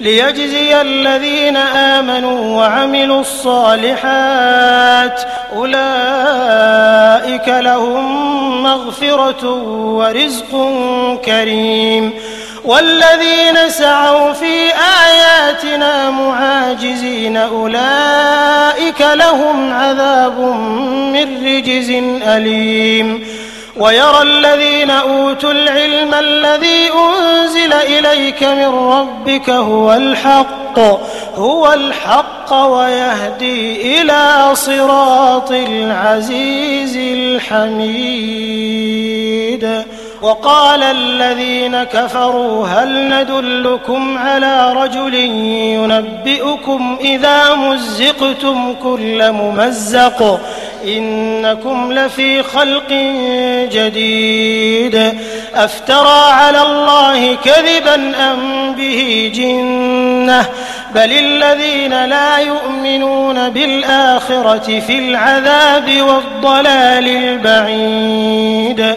ليجزي الذين آمنوا وعملوا الصالحات أولئك لهم مغفرة ورزق كريم والذين سعوا في آياتنا معاجزين أولئك لهم عذاب من رجز أليم ويرى الذين أوتوا العلم الذي أنزل إليك من ربك هو الحق هو الحق ويهدي إلى صراط العزيز الحميد. وقال الذين كفروا هل ندلكم على رجل ينبئكم إذا مزقتم كل ممزق إنكم لفي خلق جديد أفترى على الله كذبا أم به جنة بل الذين لا يؤمنون بالآخرة في العذاب والضلال البعيد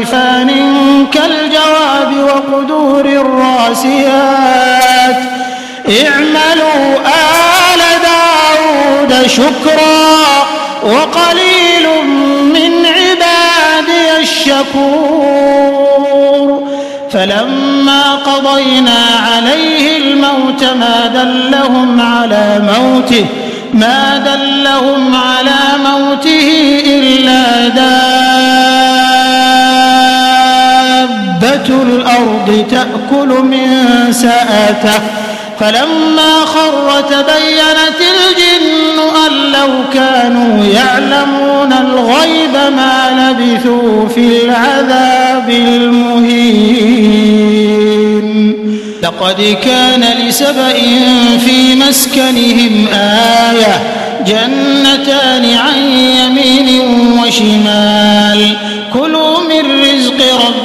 وجفان كالجواب وقدور الراسيات. اعملوا آل داود شكرا وقليل من عبادي الشكور. فلما قضينا عليه الموت ما دلهم على موته ما دلهم على موته إلا دابة الأرض تأكل من سأته فلما خر تبينت الجن أن لو كانوا يعلمون الغيب ما لبثوا في العذاب المهين. لقد كان لسبإ في مسكنهم آية جنتان عن يمين وشمال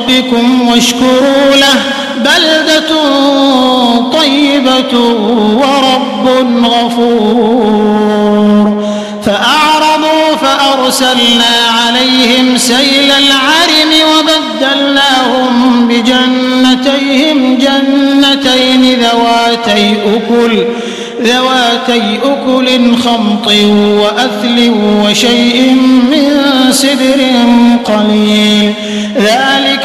ربكم واشكروا له بلدة طيبة ورب غفور. فأعرضوا فأرسلنا عليهم سيل العرم وبدلناهم بجنتيهم جنتين ذواتي أكل ذواتي أكل خمط وأثل وشيء من سدر قليل.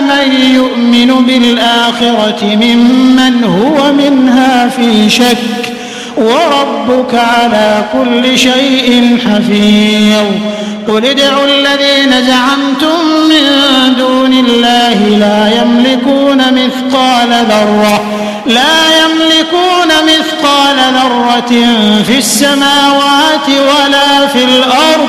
من يؤمن بالآخرة ممن هو منها في شك وربك على كل شيء حفيظ. قل ادعوا الذين زعمتم من دون الله لا يملكون مثقال ذرة لا يملكون مثقال ذرة في السماوات ولا في الأرض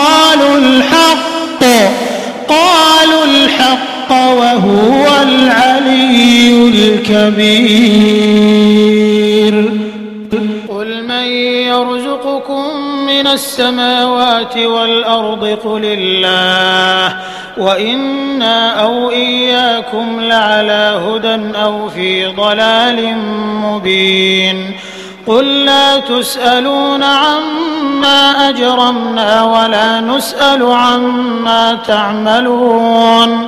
الكبير قل من يرزقكم من السماوات والأرض قل الله وإنا أو إياكم لعلى هدى أو في ضلال مبين. قل لا تسألون عما أجرمنا ولا نسأل عما تعملون.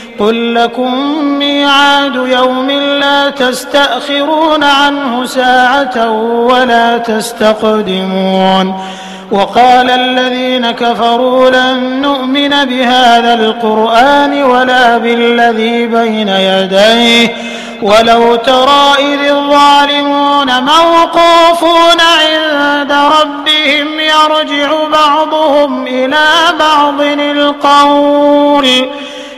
قل لكم ميعاد يوم لا تستأخرون عنه ساعة ولا تستقدمون وقال الذين كفروا لن نؤمن بهذا القرآن ولا بالذي بين يديه ولو ترى إذ الظالمون موقوفون عند ربهم يرجع بعضهم إلى بعض القول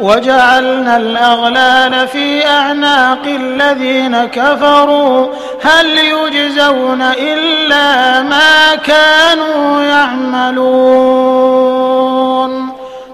وجعلنا الأغلال في أعناق الذين كفروا. هل يجزون إلا ما كانوا يعملون؟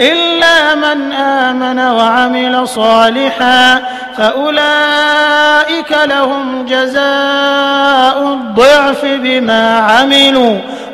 إلا من آمن وعمل صالحا فأولئك لهم جزاء الضعف بما عملوا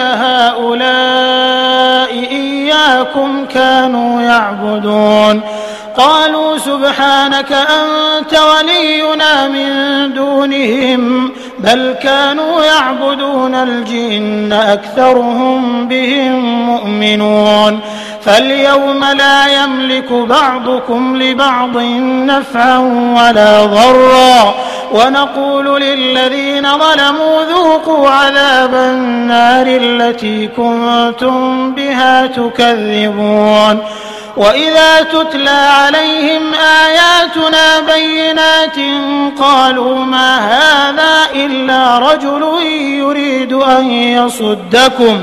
أهؤلاء إياكم كانوا يعبدون قالوا سبحانك أنت ولينا من دونهم بل كانوا يعبدون الجن أكثرهم بهم مؤمنون فاليوم لا يملك بعضكم لبعض نفعا ولا ضرا ونقول للذين ظلموا ذوقوا عذاب النار التي كنتم بها تكذبون. وإذا تتلى عليهم آياتنا بينات قالوا ما هذا إلا رجل يريد أن يصدكم.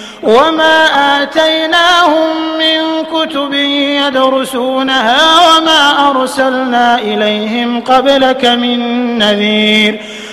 وما آتيناهم من كتب يدرسونها وما أرسلنا إليهم قبلك من نذير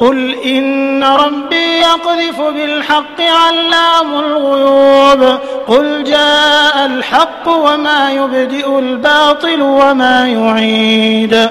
قل إن ربي يقذف بالحق علام الغيوب. قل جاء الحق وما يبدئ الباطل وما يعيد.